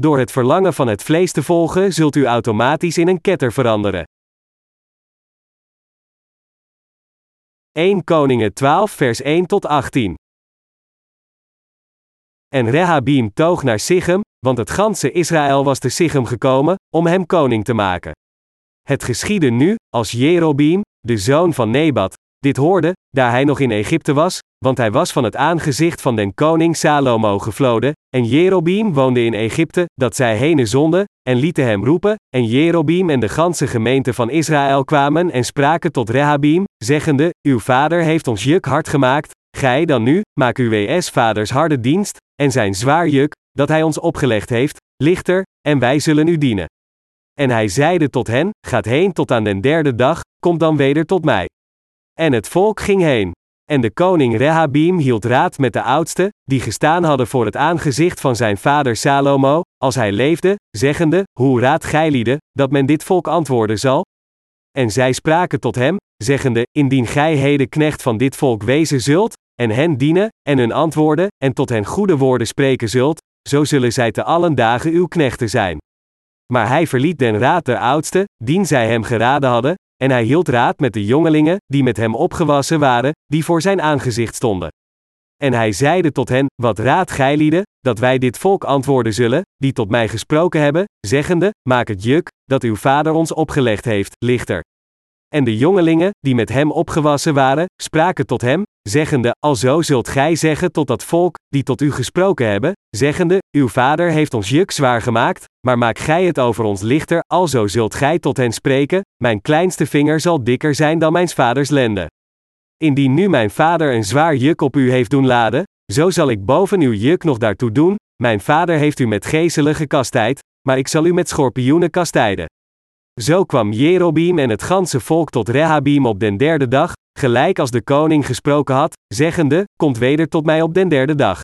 Door het verlangen van het vlees te volgen, zult u automatisch in een ketter veranderen. 1 Koningen 12 vers 1 tot 18 En Rehabim toog naar Sichem, want het ganse Israël was te Sichem gekomen, om hem koning te maken. Het geschiedde nu, als Jerobeam, de zoon van Nebat, dit hoorde, daar hij nog in Egypte was, want hij was van het aangezicht van den koning Salomo gevloden, en Jerobeam woonde in Egypte, dat zij heen zonden, en lieten hem roepen, en Jerobeam en de ganse gemeente van Israël kwamen en spraken tot Rehabim, zeggende, uw vader heeft ons juk hard gemaakt, gij dan nu, maak uw WS vaders harde dienst, en zijn zwaar juk, dat hij ons opgelegd heeft, lichter, en wij zullen u dienen. En hij zeide tot hen, gaat heen tot aan den derde dag, komt dan weder tot mij. En het volk ging heen. En de koning Rehabim hield raad met de oudsten, die gestaan hadden voor het aangezicht van zijn vader Salomo, als hij leefde, zeggende, hoe raadt gij dat men dit volk antwoorden zal? En zij spraken tot hem, zeggende, indien gij heden knecht van dit volk wezen zult, en hen dienen, en hun antwoorden, en tot hen goede woorden spreken zult, zo zullen zij te allen dagen uw knechten zijn. Maar hij verliet den raad der oudsten, dien zij hem geraden hadden, en hij hield raad met de jongelingen, die met hem opgewassen waren, die voor zijn aangezicht stonden. En hij zeide tot hen: Wat raad gij dat wij dit volk antwoorden zullen, die tot mij gesproken hebben, zeggende: Maak het juk, dat uw vader ons opgelegd heeft, lichter. En de jongelingen, die met hem opgewassen waren, spraken tot hem, zeggende: Alzo zult gij zeggen tot dat volk, die tot u gesproken hebben, zeggende: Uw vader heeft ons juk zwaar gemaakt, maar maak gij het over ons lichter, alzo zult gij tot hen spreken: Mijn kleinste vinger zal dikker zijn dan mijn vaders lende. Indien nu mijn vader een zwaar juk op u heeft doen laden, zo zal ik boven uw juk nog daartoe doen. Mijn vader heeft u met gezelen gekastijd, maar ik zal u met schorpioenen kastijden. Zo kwam Jerobeam en het ganse volk tot Rehabim op den derde dag, gelijk als de koning gesproken had, zeggende: Komt weder tot mij op den derde dag.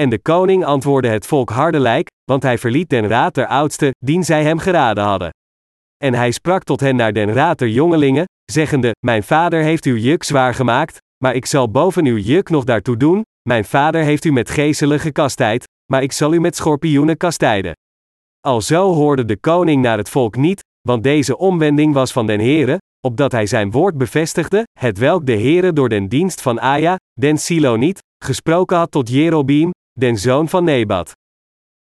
En de koning antwoordde het volk hardelijk, want hij verliet den raad der oudsten, dien zij hem geraden hadden. En hij sprak tot hen naar den raad der jongelingen, zeggende: Mijn vader heeft uw juk zwaar gemaakt, maar ik zal boven uw juk nog daartoe doen. Mijn vader heeft u met gezelen gekastijd, maar ik zal u met schorpioenen kastijden. Alzo hoorde de koning naar het volk niet, want deze omwending was van den Heere, opdat hij zijn woord bevestigde, het welk de Heere door den dienst van Aja, den Siloniet, gesproken had tot Jerobeam, den zoon van Nebat.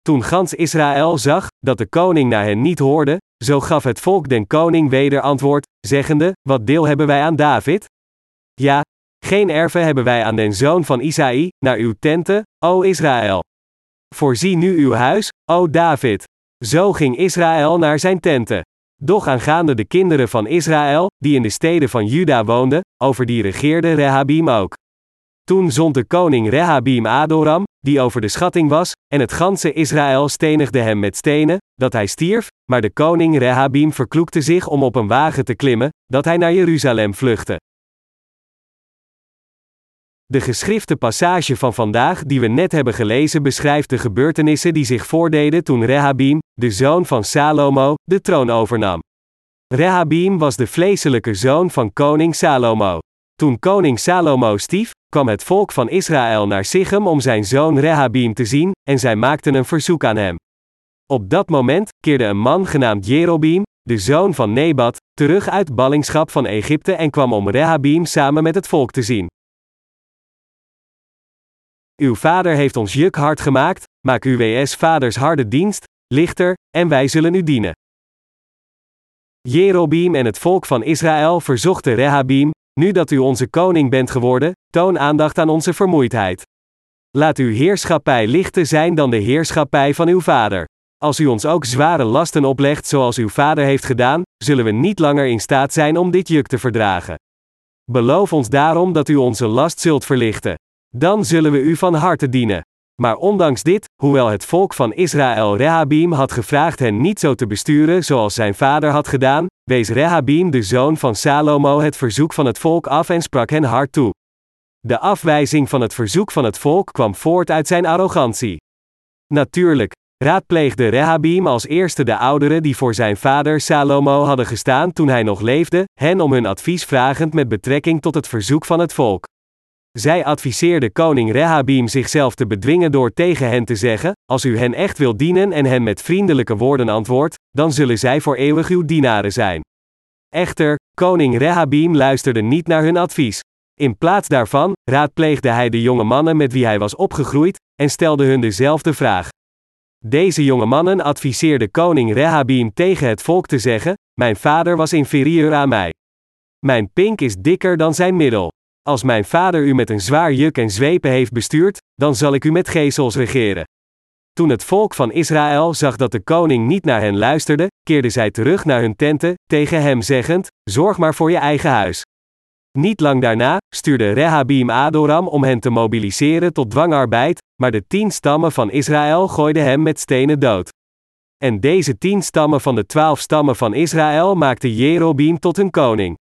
Toen gans Israël zag, dat de koning naar hen niet hoorde, zo gaf het volk den koning weder antwoord, zeggende, wat deel hebben wij aan David? Ja, geen erven hebben wij aan den zoon van Isaï, naar uw tenten, o Israël. Voorzie nu uw huis, o David. Zo ging Israël naar zijn tenten. Doch aangaande de kinderen van Israël, die in de steden van Juda woonden, over die regeerde Rehabim ook. Toen zond de koning Rehabim Adoram, die over de schatting was, en het ganse Israël stenigde hem met stenen, dat hij stierf, maar de koning Rehabim verkloekte zich om op een wagen te klimmen, dat hij naar Jeruzalem vluchtte. De geschrifte passage van vandaag die we net hebben gelezen beschrijft de gebeurtenissen die zich voordeden toen Rehabim, de zoon van Salomo, de troon overnam. Rehabim was de vleeselijke zoon van koning Salomo. Toen koning Salomo stief, kwam het volk van Israël naar Sichem om zijn zoon Rehabim te zien, en zij maakten een verzoek aan hem. Op dat moment keerde een man genaamd Jerobeam, de zoon van Nebat, terug uit ballingschap van Egypte en kwam om Rehabim samen met het volk te zien. Uw vader heeft ons juk hard gemaakt, maak uw WS vaders harde dienst, lichter, en wij zullen u dienen. Jerobeam en het volk van Israël verzochten Rehabim, nu dat u onze koning bent geworden, toon aandacht aan onze vermoeidheid. Laat uw heerschappij lichter zijn dan de heerschappij van uw vader. Als u ons ook zware lasten oplegt zoals uw vader heeft gedaan, zullen we niet langer in staat zijn om dit juk te verdragen. Beloof ons daarom dat u onze last zult verlichten. Dan zullen we u van harte dienen. Maar ondanks dit, hoewel het volk van Israël Rehabim had gevraagd hen niet zo te besturen zoals zijn vader had gedaan, wees Rehabim de zoon van Salomo het verzoek van het volk af en sprak hen hard toe. De afwijzing van het verzoek van het volk kwam voort uit zijn arrogantie. Natuurlijk, raadpleegde Rehabim als eerste de ouderen die voor zijn vader Salomo hadden gestaan toen hij nog leefde, hen om hun advies vragend met betrekking tot het verzoek van het volk. Zij adviseerde koning Rehabiam zichzelf te bedwingen door tegen hen te zeggen: Als u hen echt wil dienen en hen met vriendelijke woorden antwoordt, dan zullen zij voor eeuwig uw dienaren zijn. Echter, koning Rehabiam luisterde niet naar hun advies. In plaats daarvan raadpleegde hij de jonge mannen met wie hij was opgegroeid en stelde hun dezelfde vraag. Deze jonge mannen adviseerden koning Rehabiam tegen het volk te zeggen: Mijn vader was inferieur aan mij. Mijn pink is dikker dan zijn middel. Als mijn vader u met een zwaar juk en zwepen heeft bestuurd, dan zal ik u met gezels regeren. Toen het volk van Israël zag dat de koning niet naar hen luisterde, keerden zij terug naar hun tenten, tegen hem zeggend: Zorg maar voor je eigen huis. Niet lang daarna stuurde Rehabim Adoram om hen te mobiliseren tot dwangarbeid, maar de tien stammen van Israël gooiden hem met stenen dood. En deze tien stammen van de twaalf stammen van Israël maakten Jerobeam tot hun koning.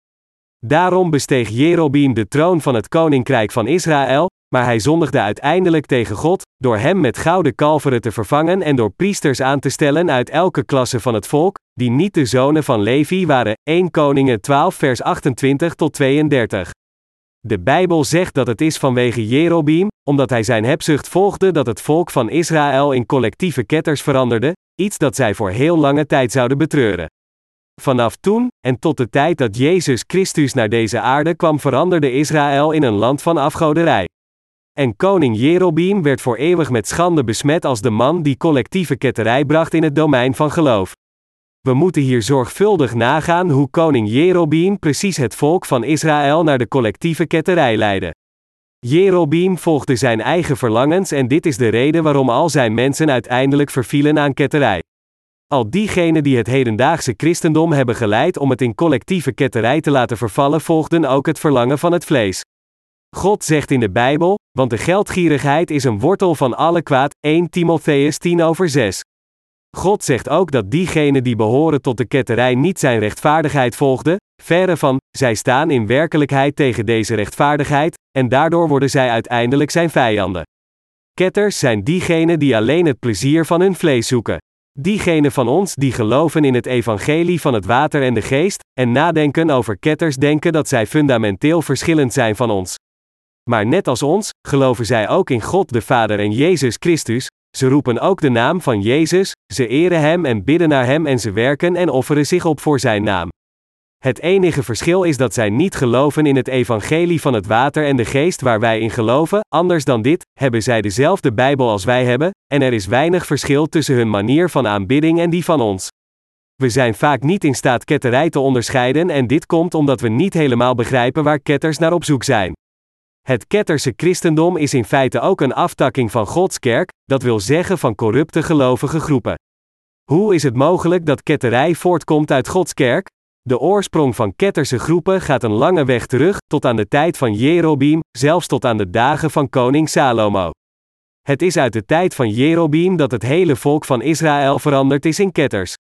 Daarom besteeg Jerobeam de troon van het koninkrijk van Israël, maar hij zondigde uiteindelijk tegen God, door hem met gouden kalveren te vervangen en door priesters aan te stellen uit elke klasse van het volk, die niet de zonen van Levi waren. 1 Koningen 12 vers 28 tot 32. De Bijbel zegt dat het is vanwege Jerobeam, omdat hij zijn hebzucht volgde dat het volk van Israël in collectieve ketters veranderde, iets dat zij voor heel lange tijd zouden betreuren. Vanaf toen, en tot de tijd dat Jezus Christus naar deze aarde kwam, veranderde Israël in een land van afgoderij. En koning Jerobeam werd voor eeuwig met schande besmet als de man die collectieve ketterij bracht in het domein van geloof. We moeten hier zorgvuldig nagaan hoe koning Jerobeam precies het volk van Israël naar de collectieve ketterij leidde. Jerobeam volgde zijn eigen verlangens en dit is de reden waarom al zijn mensen uiteindelijk vervielen aan ketterij. Al diegenen die het hedendaagse christendom hebben geleid om het in collectieve ketterij te laten vervallen, volgden ook het verlangen van het vlees. God zegt in de Bijbel, want de geldgierigheid is een wortel van alle kwaad, 1 Timotheus 10 over 6. God zegt ook dat diegenen die behoren tot de ketterij niet zijn rechtvaardigheid volgden, verre van, zij staan in werkelijkheid tegen deze rechtvaardigheid, en daardoor worden zij uiteindelijk zijn vijanden. Ketters zijn diegenen die alleen het plezier van hun vlees zoeken. Diegenen van ons die geloven in het evangelie van het water en de geest, en nadenken over ketters denken dat zij fundamenteel verschillend zijn van ons. Maar net als ons, geloven zij ook in God de Vader en Jezus Christus, ze roepen ook de naam van Jezus, ze eren Hem en bidden naar Hem en ze werken en offeren zich op voor Zijn naam. Het enige verschil is dat zij niet geloven in het evangelie van het water en de geest waar wij in geloven, anders dan dit, hebben zij dezelfde Bijbel als wij hebben, en er is weinig verschil tussen hun manier van aanbidding en die van ons. We zijn vaak niet in staat ketterij te onderscheiden en dit komt omdat we niet helemaal begrijpen waar ketters naar op zoek zijn. Het ketterse christendom is in feite ook een aftakking van Gods kerk, dat wil zeggen van corrupte gelovige groepen. Hoe is het mogelijk dat ketterij voortkomt uit Gods kerk? De oorsprong van ketterse groepen gaat een lange weg terug, tot aan de tijd van Jerobeam, zelfs tot aan de dagen van koning Salomo. Het is uit de tijd van Jerobeam dat het hele volk van Israël veranderd is in ketters.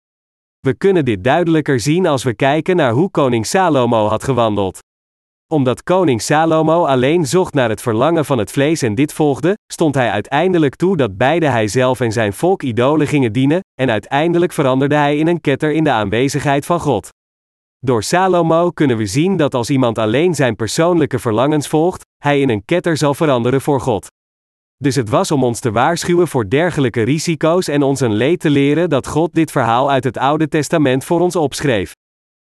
We kunnen dit duidelijker zien als we kijken naar hoe koning Salomo had gewandeld omdat koning Salomo alleen zocht naar het verlangen van het vlees en dit volgde, stond hij uiteindelijk toe dat beide hijzelf en zijn volk idolen gingen dienen, en uiteindelijk veranderde hij in een ketter in de aanwezigheid van God. Door Salomo kunnen we zien dat als iemand alleen zijn persoonlijke verlangens volgt, hij in een ketter zal veranderen voor God. Dus het was om ons te waarschuwen voor dergelijke risico's en ons een leed te leren dat God dit verhaal uit het Oude Testament voor ons opschreef.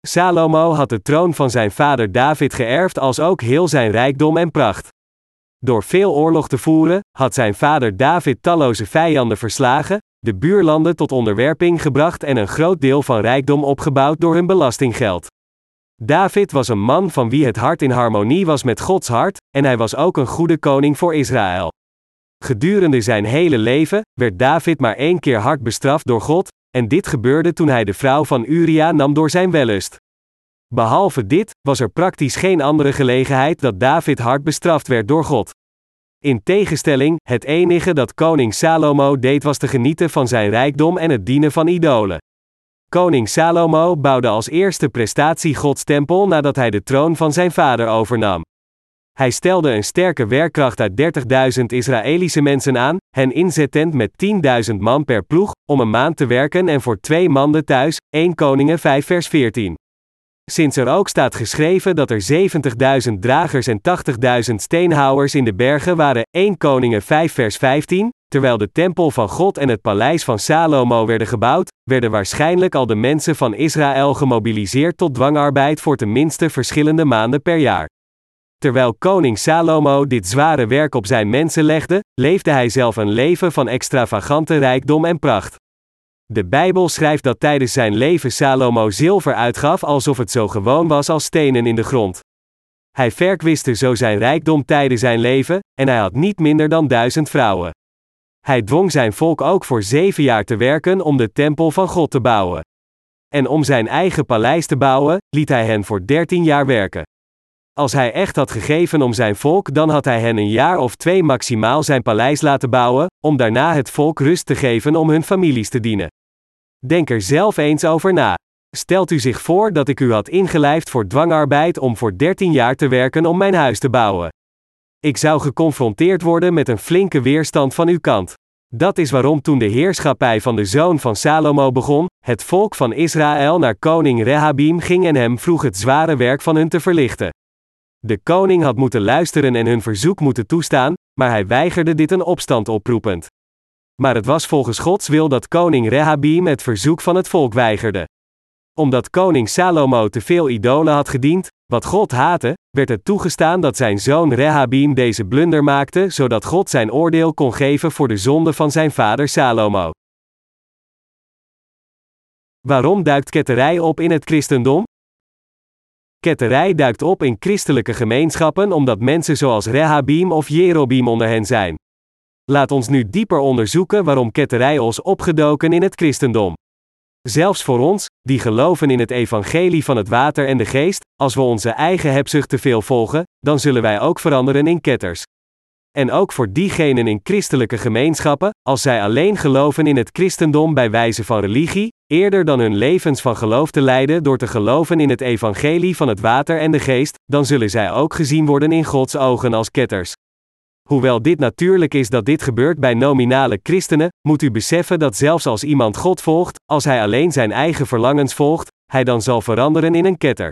Salomo had de troon van zijn vader David geërfd als ook heel zijn rijkdom en pracht. Door veel oorlog te voeren, had zijn vader David talloze vijanden verslagen, de buurlanden tot onderwerping gebracht en een groot deel van rijkdom opgebouwd door hun belastinggeld. David was een man van wie het hart in harmonie was met Gods hart, en hij was ook een goede koning voor Israël. Gedurende zijn hele leven werd David maar één keer hard bestraft door God, en dit gebeurde toen hij de vrouw van Uria nam door zijn wellust. Behalve dit, was er praktisch geen andere gelegenheid dat David hard bestraft werd door God. In tegenstelling, het enige dat koning Salomo deed was te genieten van zijn rijkdom en het dienen van idolen. Koning Salomo bouwde als eerste prestatie Gods tempel nadat hij de troon van zijn vader overnam. Hij stelde een sterke werkkracht uit 30.000 Israëlische mensen aan, hen inzettend met 10.000 man per ploeg, om een maand te werken en voor twee maanden thuis, 1 Koningen 5 vers 14. Sinds er ook staat geschreven dat er 70.000 dragers en 80.000 steenhouwers in de bergen waren, 1 Koningen 5 vers 15, terwijl de tempel van God en het paleis van Salomo werden gebouwd, werden waarschijnlijk al de mensen van Israël gemobiliseerd tot dwangarbeid voor tenminste verschillende maanden per jaar. Terwijl koning Salomo dit zware werk op zijn mensen legde, leefde hij zelf een leven van extravagante rijkdom en pracht. De Bijbel schrijft dat tijdens zijn leven Salomo zilver uitgaf alsof het zo gewoon was als stenen in de grond. Hij verkwiste zo zijn rijkdom tijdens zijn leven, en hij had niet minder dan duizend vrouwen. Hij dwong zijn volk ook voor zeven jaar te werken om de tempel van God te bouwen. En om zijn eigen paleis te bouwen, liet hij hen voor dertien jaar werken. Als hij echt had gegeven om zijn volk, dan had hij hen een jaar of twee maximaal zijn paleis laten bouwen, om daarna het volk rust te geven om hun families te dienen. Denk er zelf eens over na. Stelt u zich voor dat ik u had ingelijfd voor dwangarbeid om voor 13 jaar te werken om mijn huis te bouwen. Ik zou geconfronteerd worden met een flinke weerstand van uw kant. Dat is waarom toen de heerschappij van de zoon van Salomo begon, het volk van Israël naar koning Rehabim ging en hem vroeg het zware werk van hun te verlichten. De koning had moeten luisteren en hun verzoek moeten toestaan, maar hij weigerde dit een opstand oproepend. Maar het was volgens Gods wil dat koning Rehabim het verzoek van het volk weigerde. Omdat koning Salomo te veel idolen had gediend, wat God haatte, werd het toegestaan dat zijn zoon Rehabim deze blunder maakte, zodat God zijn oordeel kon geven voor de zonde van zijn vader Salomo. Waarom duikt ketterij op in het christendom? Ketterij duikt op in christelijke gemeenschappen omdat mensen zoals Rehabim of Jerobim onder hen zijn. Laat ons nu dieper onderzoeken waarom ketterij is opgedoken in het christendom. Zelfs voor ons, die geloven in het evangelie van het water en de geest, als we onze eigen hebzucht te veel volgen, dan zullen wij ook veranderen in ketters. En ook voor diegenen in christelijke gemeenschappen, als zij alleen geloven in het christendom bij wijze van religie, eerder dan hun levens van geloof te leiden door te geloven in het evangelie van het water en de geest, dan zullen zij ook gezien worden in Gods ogen als ketters. Hoewel dit natuurlijk is dat dit gebeurt bij nominale christenen, moet u beseffen dat zelfs als iemand God volgt, als hij alleen zijn eigen verlangens volgt, hij dan zal veranderen in een ketter.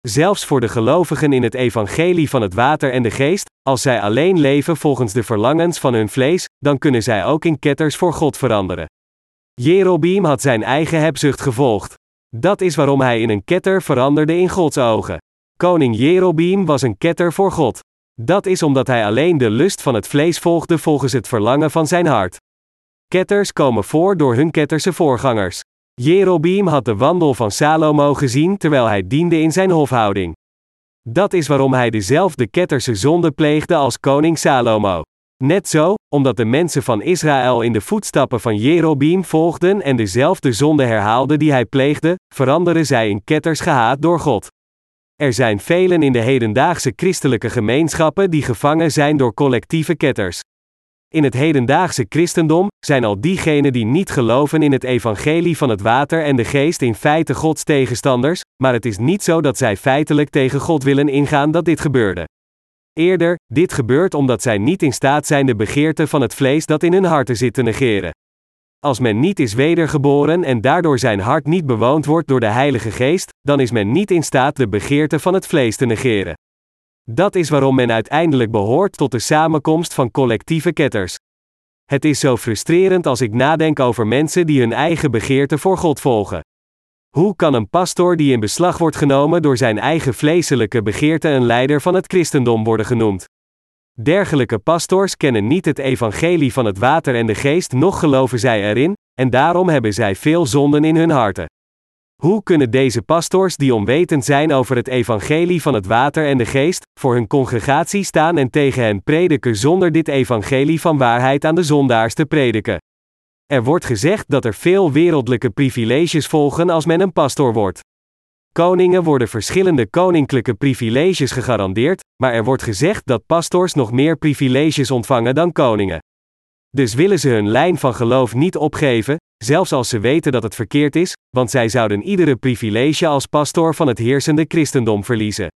Zelfs voor de gelovigen in het evangelie van het water en de geest, als zij alleen leven volgens de verlangens van hun vlees, dan kunnen zij ook in ketters voor God veranderen. Jerobeam had zijn eigen hebzucht gevolgd. Dat is waarom hij in een ketter veranderde in Gods ogen. Koning Jerobeam was een ketter voor God. Dat is omdat hij alleen de lust van het vlees volgde volgens het verlangen van zijn hart. Ketters komen voor door hun ketterse voorgangers. Jerobeam had de wandel van Salomo gezien terwijl hij diende in zijn hofhouding. Dat is waarom hij dezelfde ketterse zonde pleegde als koning Salomo. Net zo, omdat de mensen van Israël in de voetstappen van Jerobeam volgden en dezelfde zonde herhaalden die hij pleegde, veranderen zij in ketters gehaat door God. Er zijn velen in de hedendaagse christelijke gemeenschappen die gevangen zijn door collectieve ketters. In het hedendaagse christendom zijn al diegenen die niet geloven in het evangelie van het water en de geest in feite Gods tegenstanders, maar het is niet zo dat zij feitelijk tegen God willen ingaan dat dit gebeurde. Eerder, dit gebeurt omdat zij niet in staat zijn de begeerte van het vlees dat in hun harten zit te negeren. Als men niet is wedergeboren en daardoor zijn hart niet bewoond wordt door de Heilige Geest, dan is men niet in staat de begeerte van het vlees te negeren. Dat is waarom men uiteindelijk behoort tot de samenkomst van collectieve ketters. Het is zo frustrerend als ik nadenk over mensen die hun eigen begeerte voor God volgen. Hoe kan een pastor die in beslag wordt genomen door zijn eigen vleeselijke begeerte een leider van het christendom worden genoemd? Dergelijke pastors kennen niet het evangelie van het water en de geest, noch geloven zij erin, en daarom hebben zij veel zonden in hun harten. Hoe kunnen deze pastors die onwetend zijn over het evangelie van het water en de geest, voor hun congregatie staan en tegen hen prediken zonder dit evangelie van waarheid aan de zondaars te prediken? Er wordt gezegd dat er veel wereldlijke privileges volgen als men een pastor wordt. Koningen worden verschillende koninklijke privileges gegarandeerd, maar er wordt gezegd dat pastors nog meer privileges ontvangen dan koningen. Dus willen ze hun lijn van geloof niet opgeven, zelfs als ze weten dat het verkeerd is, want zij zouden iedere privilege als pastoor van het heersende christendom verliezen.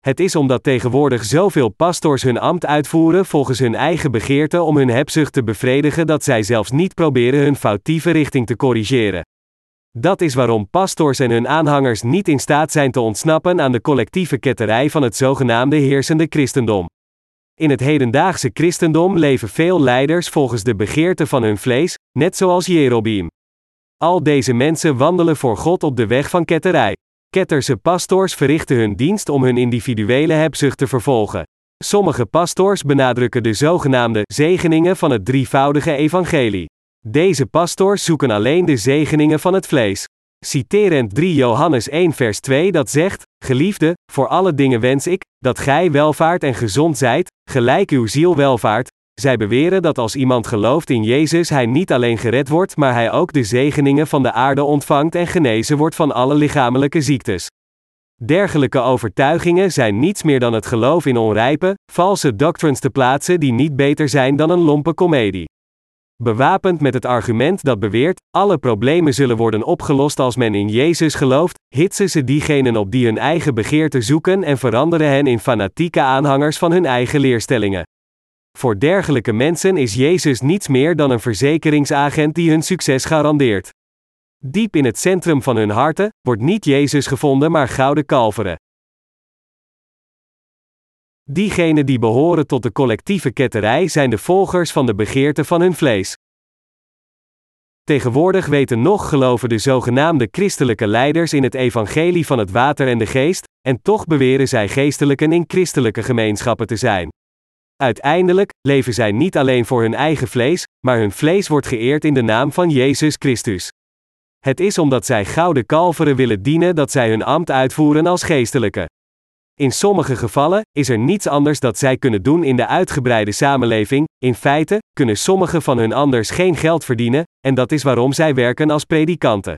Het is omdat tegenwoordig zoveel pastors hun ambt uitvoeren volgens hun eigen begeerte om hun hebzucht te bevredigen dat zij zelfs niet proberen hun foutieve richting te corrigeren. Dat is waarom pastors en hun aanhangers niet in staat zijn te ontsnappen aan de collectieve ketterij van het zogenaamde heersende christendom. In het hedendaagse christendom leven veel leiders volgens de begeerte van hun vlees, net zoals Jerobeam. Al deze mensen wandelen voor God op de weg van ketterij. Ketterse pastors verrichten hun dienst om hun individuele hebzucht te vervolgen. Sommige pastors benadrukken de zogenaamde zegeningen van het drievoudige evangelie. Deze pastors zoeken alleen de zegeningen van het vlees. Citerend 3 Johannes 1 vers 2 dat zegt, Geliefde, voor alle dingen wens ik, dat gij welvaart en gezond zijt, gelijk uw ziel welvaart. Zij beweren dat als iemand gelooft in Jezus hij niet alleen gered wordt, maar hij ook de zegeningen van de aarde ontvangt en genezen wordt van alle lichamelijke ziektes. Dergelijke overtuigingen zijn niets meer dan het geloof in onrijpe, valse doctrines te plaatsen die niet beter zijn dan een lompe komedie. Bewapend met het argument dat beweert, alle problemen zullen worden opgelost als men in Jezus gelooft, hitsen ze diegenen op die hun eigen begeerte zoeken en veranderen hen in fanatieke aanhangers van hun eigen leerstellingen. Voor dergelijke mensen is Jezus niets meer dan een verzekeringsagent die hun succes garandeert. Diep in het centrum van hun harten wordt niet Jezus gevonden, maar gouden kalveren. Diegenen die behoren tot de collectieve ketterij zijn de volgers van de begeerte van hun vlees. Tegenwoordig weten nog geloven de zogenaamde christelijke leiders in het evangelie van het water en de geest, en toch beweren zij geestelijken in christelijke gemeenschappen te zijn. Uiteindelijk leven zij niet alleen voor hun eigen vlees, maar hun vlees wordt geëerd in de naam van Jezus Christus. Het is omdat zij gouden kalveren willen dienen dat zij hun ambt uitvoeren als geestelijke. In sommige gevallen is er niets anders dat zij kunnen doen in de uitgebreide samenleving. In feite kunnen sommigen van hun anders geen geld verdienen, en dat is waarom zij werken als predikanten.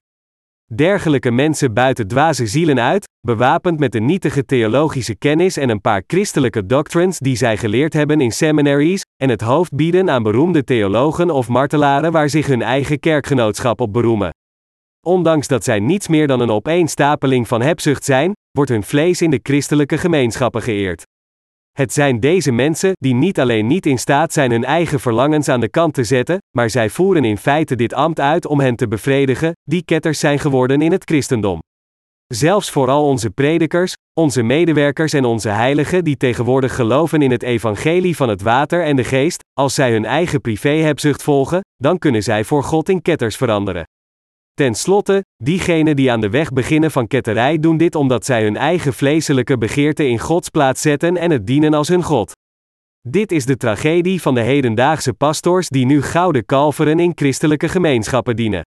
Dergelijke mensen buiten dwaze zielen uit, bewapend met de nietige theologische kennis en een paar christelijke doctrines die zij geleerd hebben in seminaries, en het hoofd bieden aan beroemde theologen of martelaren waar zich hun eigen kerkgenootschap op beroemen. Ondanks dat zij niets meer dan een opeenstapeling van hebzucht zijn, wordt hun vlees in de christelijke gemeenschappen geëerd. Het zijn deze mensen die niet alleen niet in staat zijn hun eigen verlangens aan de kant te zetten, maar zij voeren in feite dit ambt uit om hen te bevredigen, die ketters zijn geworden in het christendom. Zelfs voor al onze predikers, onze medewerkers en onze heiligen die tegenwoordig geloven in het evangelie van het water en de geest, als zij hun eigen privéhebzucht volgen, dan kunnen zij voor God in ketters veranderen. Ten slotte, diegenen die aan de weg beginnen van ketterij doen dit omdat zij hun eigen vleeselijke begeerte in Gods plaats zetten en het dienen als hun God. Dit is de tragedie van de hedendaagse pastors die nu gouden kalveren in christelijke gemeenschappen dienen.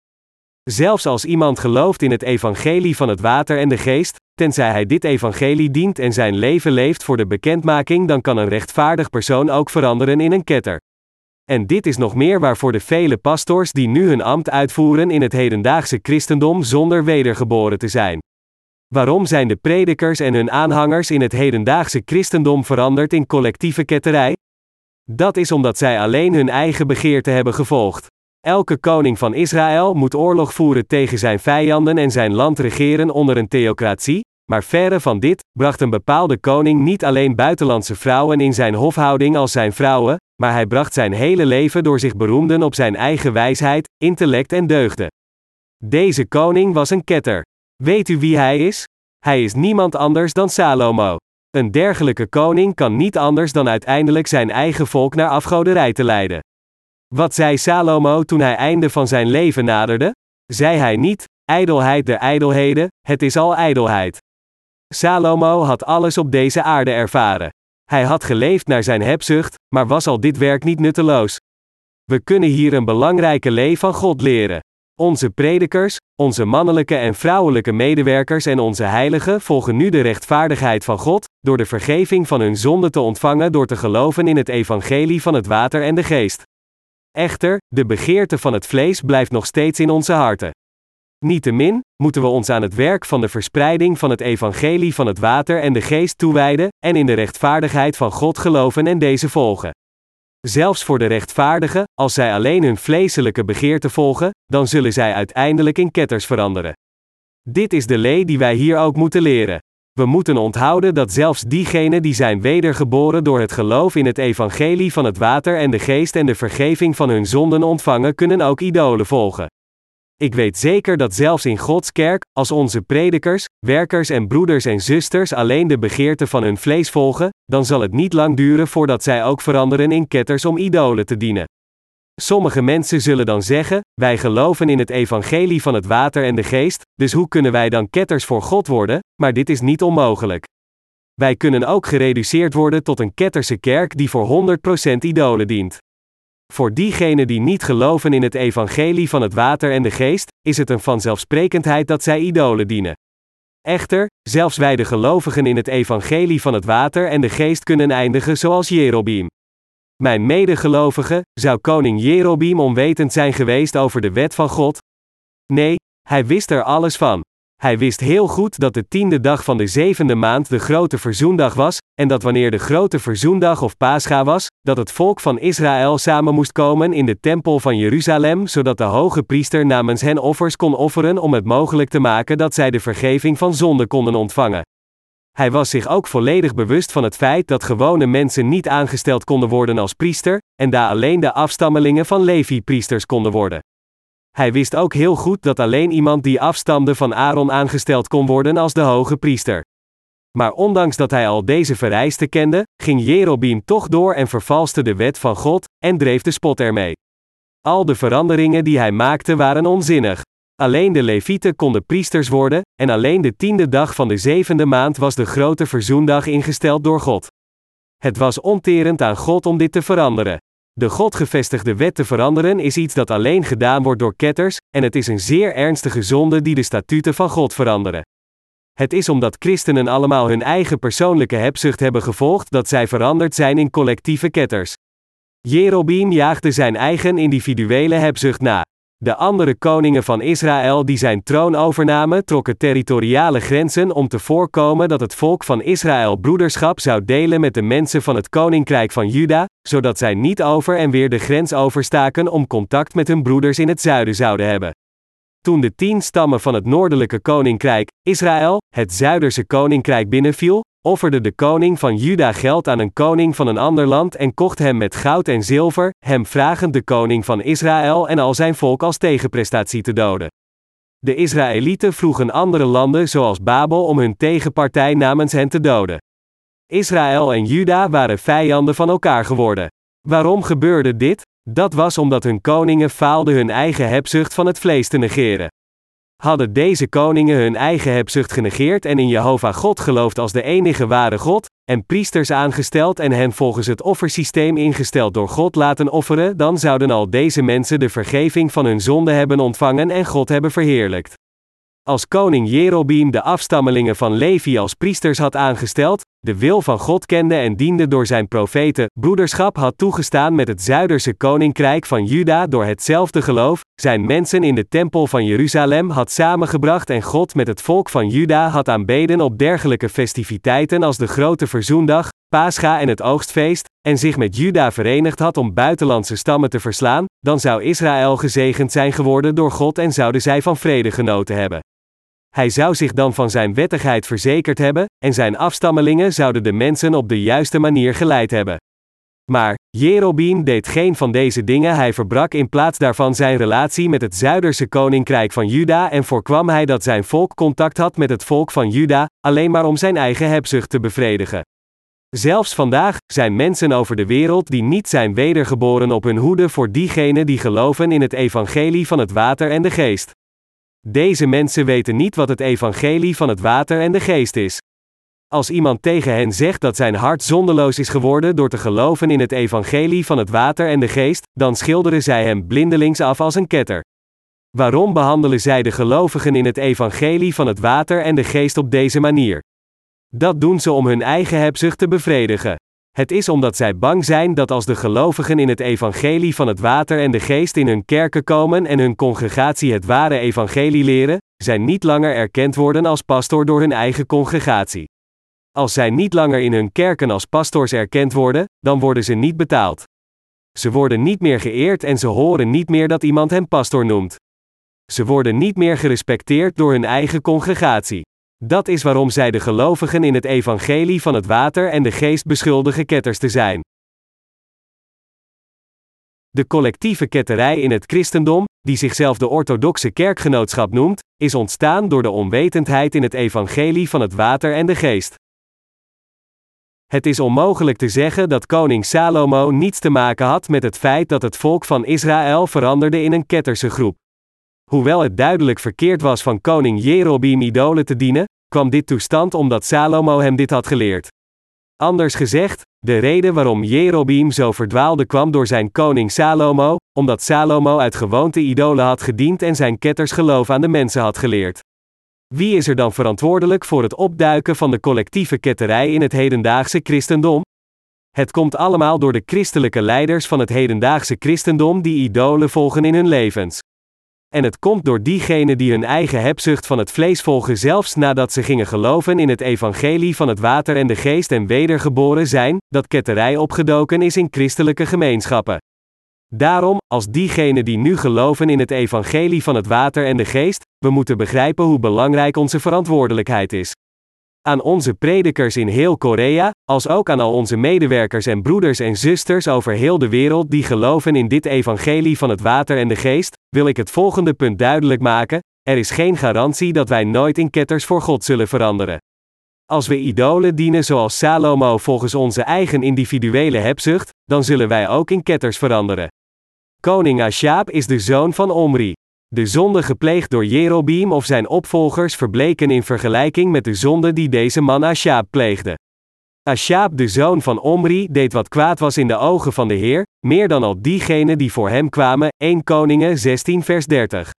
Zelfs als iemand gelooft in het evangelie van het water en de geest, tenzij hij dit evangelie dient en zijn leven leeft voor de bekendmaking, dan kan een rechtvaardig persoon ook veranderen in een ketter. En dit is nog meer waarvoor de vele pastors die nu hun ambt uitvoeren in het hedendaagse christendom zonder wedergeboren te zijn. Waarom zijn de predikers en hun aanhangers in het hedendaagse christendom veranderd in collectieve ketterij? Dat is omdat zij alleen hun eigen begeerte hebben gevolgd. Elke koning van Israël moet oorlog voeren tegen zijn vijanden en zijn land regeren onder een theocratie, maar verre van dit, bracht een bepaalde koning niet alleen buitenlandse vrouwen in zijn hofhouding als zijn vrouwen, maar hij bracht zijn hele leven door zich beroemden op zijn eigen wijsheid, intellect en deugden. Deze koning was een ketter. Weet u wie hij is? Hij is niemand anders dan Salomo. Een dergelijke koning kan niet anders dan uiteindelijk zijn eigen volk naar afgoderij te leiden. Wat zei Salomo toen hij einde van zijn leven naderde? Zei hij niet, ijdelheid der ijdelheden, het is al ijdelheid. Salomo had alles op deze aarde ervaren. Hij had geleefd naar zijn hebzucht, maar was al dit werk niet nutteloos. We kunnen hier een belangrijke lee van God leren. Onze predikers, onze mannelijke en vrouwelijke medewerkers en onze heiligen volgen nu de rechtvaardigheid van God, door de vergeving van hun zonde te ontvangen door te geloven in het evangelie van het water en de geest. Echter, de begeerte van het vlees blijft nog steeds in onze harten. Niettemin, moeten we ons aan het werk van de verspreiding van het evangelie van het water en de geest toewijden, en in de rechtvaardigheid van God geloven en deze volgen. Zelfs voor de rechtvaardigen, als zij alleen hun vleeselijke begeerte volgen, dan zullen zij uiteindelijk in ketters veranderen. Dit is de lee die wij hier ook moeten leren. We moeten onthouden dat zelfs diegenen die zijn wedergeboren door het geloof in het evangelie van het water en de geest en de vergeving van hun zonden ontvangen, kunnen ook idolen volgen. Ik weet zeker dat zelfs in Gods kerk, als onze predikers, werkers en broeders en zusters alleen de begeerte van hun vlees volgen, dan zal het niet lang duren voordat zij ook veranderen in ketters om idolen te dienen. Sommige mensen zullen dan zeggen: Wij geloven in het evangelie van het water en de geest, dus hoe kunnen wij dan ketters voor God worden? Maar dit is niet onmogelijk. Wij kunnen ook gereduceerd worden tot een ketterse kerk die voor 100% idolen dient. Voor diegenen die niet geloven in het evangelie van het water en de geest, is het een vanzelfsprekendheid dat zij idolen dienen. Echter, zelfs wij de gelovigen in het evangelie van het water en de geest kunnen eindigen zoals Jerobeam. Mijn medegelovige, zou koning Jerobeam onwetend zijn geweest over de wet van God? Nee, hij wist er alles van. Hij wist heel goed dat de tiende dag van de zevende maand de grote verzoendag was, en dat wanneer de grote verzoendag of Pascha was, dat het volk van Israël samen moest komen in de tempel van Jeruzalem, zodat de hoge priester namens hen offers kon offeren om het mogelijk te maken dat zij de vergeving van zonde konden ontvangen. Hij was zich ook volledig bewust van het feit dat gewone mensen niet aangesteld konden worden als priester, en daar alleen de afstammelingen van Levi-priesters konden worden. Hij wist ook heel goed dat alleen iemand die afstamde van Aaron aangesteld kon worden als de hoge priester. Maar ondanks dat hij al deze vereisten kende, ging Jerobeam toch door en vervalste de wet van God, en dreef de spot ermee. Al de veranderingen die hij maakte waren onzinnig. Alleen de Levieten konden priesters worden, en alleen de tiende dag van de zevende maand was de grote verzoendag ingesteld door God. Het was onterend aan God om dit te veranderen. De Godgevestigde wet te veranderen is iets dat alleen gedaan wordt door ketters, en het is een zeer ernstige zonde die de statuten van God veranderen. Het is omdat christenen allemaal hun eigen persoonlijke hebzucht hebben gevolgd dat zij veranderd zijn in collectieve ketters. Jerobeam jaagde zijn eigen individuele hebzucht na. De andere koningen van Israël die zijn troon overnamen, trokken territoriale grenzen om te voorkomen dat het volk van Israël broederschap zou delen met de mensen van het koninkrijk van Juda, zodat zij niet over en weer de grens overstaken om contact met hun broeders in het zuiden zouden hebben. Toen de tien stammen van het noordelijke koninkrijk, Israël, het zuiderse koninkrijk binnenviel, offerde de koning van Juda geld aan een koning van een ander land en kocht hem met goud en zilver, hem vragend de koning van Israël en al zijn volk als tegenprestatie te doden. De Israëlieten vroegen andere landen zoals Babel om hun tegenpartij namens hen te doden. Israël en Juda waren vijanden van elkaar geworden. Waarom gebeurde dit? Dat was omdat hun koningen faalden hun eigen hebzucht van het vlees te negeren. Hadden deze koningen hun eigen hebzucht genegeerd en in Jehovah God geloofd als de enige ware God, en priesters aangesteld en hen volgens het offersysteem ingesteld door God laten offeren, dan zouden al deze mensen de vergeving van hun zonde hebben ontvangen en God hebben verheerlijkt. Als koning Jerobeam de afstammelingen van Levi als priesters had aangesteld, de wil van God kende en diende door zijn profeten, broederschap had toegestaan met het zuiderse koninkrijk van Juda door hetzelfde geloof, zijn mensen in de tempel van Jeruzalem had samengebracht en God met het volk van Juda had aanbeden op dergelijke festiviteiten als de grote verzoendag, Pascha en het oogstfeest, en zich met Juda verenigd had om buitenlandse stammen te verslaan, dan zou Israël gezegend zijn geworden door God en zouden zij van vrede genoten hebben. Hij zou zich dan van zijn wettigheid verzekerd hebben, en zijn afstammelingen zouden de mensen op de juiste manier geleid hebben. Maar, Jerobeam deed geen van deze dingen, hij verbrak in plaats daarvan zijn relatie met het zuiderse koninkrijk van Juda en voorkwam hij dat zijn volk contact had met het volk van Juda, alleen maar om zijn eigen hebzucht te bevredigen. Zelfs vandaag zijn mensen over de wereld die niet zijn wedergeboren op hun hoede voor diegenen die geloven in het evangelie van het water en de geest. Deze mensen weten niet wat het evangelie van het water en de geest is. Als iemand tegen hen zegt dat zijn hart zondeloos is geworden door te geloven in het evangelie van het water en de geest, dan schilderen zij hem blindelings af als een ketter. Waarom behandelen zij de gelovigen in het evangelie van het water en de geest op deze manier? Dat doen ze om hun eigen hebzucht te bevredigen. Het is omdat zij bang zijn dat als de gelovigen in het evangelie van het water en de geest in hun kerken komen en hun congregatie het ware evangelie leren, zij niet langer erkend worden als pastoor door hun eigen congregatie. Als zij niet langer in hun kerken als pastoors erkend worden, dan worden ze niet betaald. Ze worden niet meer geëerd en ze horen niet meer dat iemand hen pastoor noemt. Ze worden niet meer gerespecteerd door hun eigen congregatie. Dat is waarom zij de gelovigen in het evangelie van het water en de geest beschuldigen ketters te zijn. De collectieve ketterij in het christendom, die zichzelf de orthodoxe kerkgenootschap noemt, is ontstaan door de onwetendheid in het evangelie van het water en de geest. Het is onmogelijk te zeggen dat koning Salomo niets te maken had met het feit dat het volk van Israël veranderde in een ketterse groep. Hoewel het duidelijk verkeerd was van koning Jerobeam idolen te dienen, kwam dit toestand omdat Salomo hem dit had geleerd. Anders gezegd, de reden waarom Jerobeam zo verdwaalde kwam door zijn koning Salomo, omdat Salomo uit gewoonte idolen had gediend en zijn ketters geloof aan de mensen had geleerd. Wie is er dan verantwoordelijk voor het opduiken van de collectieve ketterij in het hedendaagse christendom? Het komt allemaal door de christelijke leiders van het hedendaagse christendom die idolen volgen in hun levens. En het komt door diegenen die hun eigen hebzucht van het vlees volgen, zelfs nadat ze gingen geloven in het evangelie van het water en de geest en wedergeboren zijn, dat ketterij opgedoken is in christelijke gemeenschappen. Daarom, als diegenen die nu geloven in het evangelie van het water en de geest, we moeten begrijpen hoe belangrijk onze verantwoordelijkheid is. Aan onze predikers in heel Korea, als ook aan al onze medewerkers en broeders en zusters over heel de wereld die geloven in dit evangelie van het water en de geest, wil ik het volgende punt duidelijk maken: er is geen garantie dat wij nooit in ketters voor God zullen veranderen. Als we idolen dienen zoals Salomo volgens onze eigen individuele hebzucht, dan zullen wij ook in ketters veranderen. Koning Ashab is de zoon van Omri. De zonde gepleegd door Jerobeam of zijn opvolgers verbleken in vergelijking met de zonde die deze man Ashab pleegde. Ashab, de zoon van Omri, deed wat kwaad was in de ogen van de Heer, meer dan al diegenen die voor hem kwamen, 1 Koningen 16 vers 30.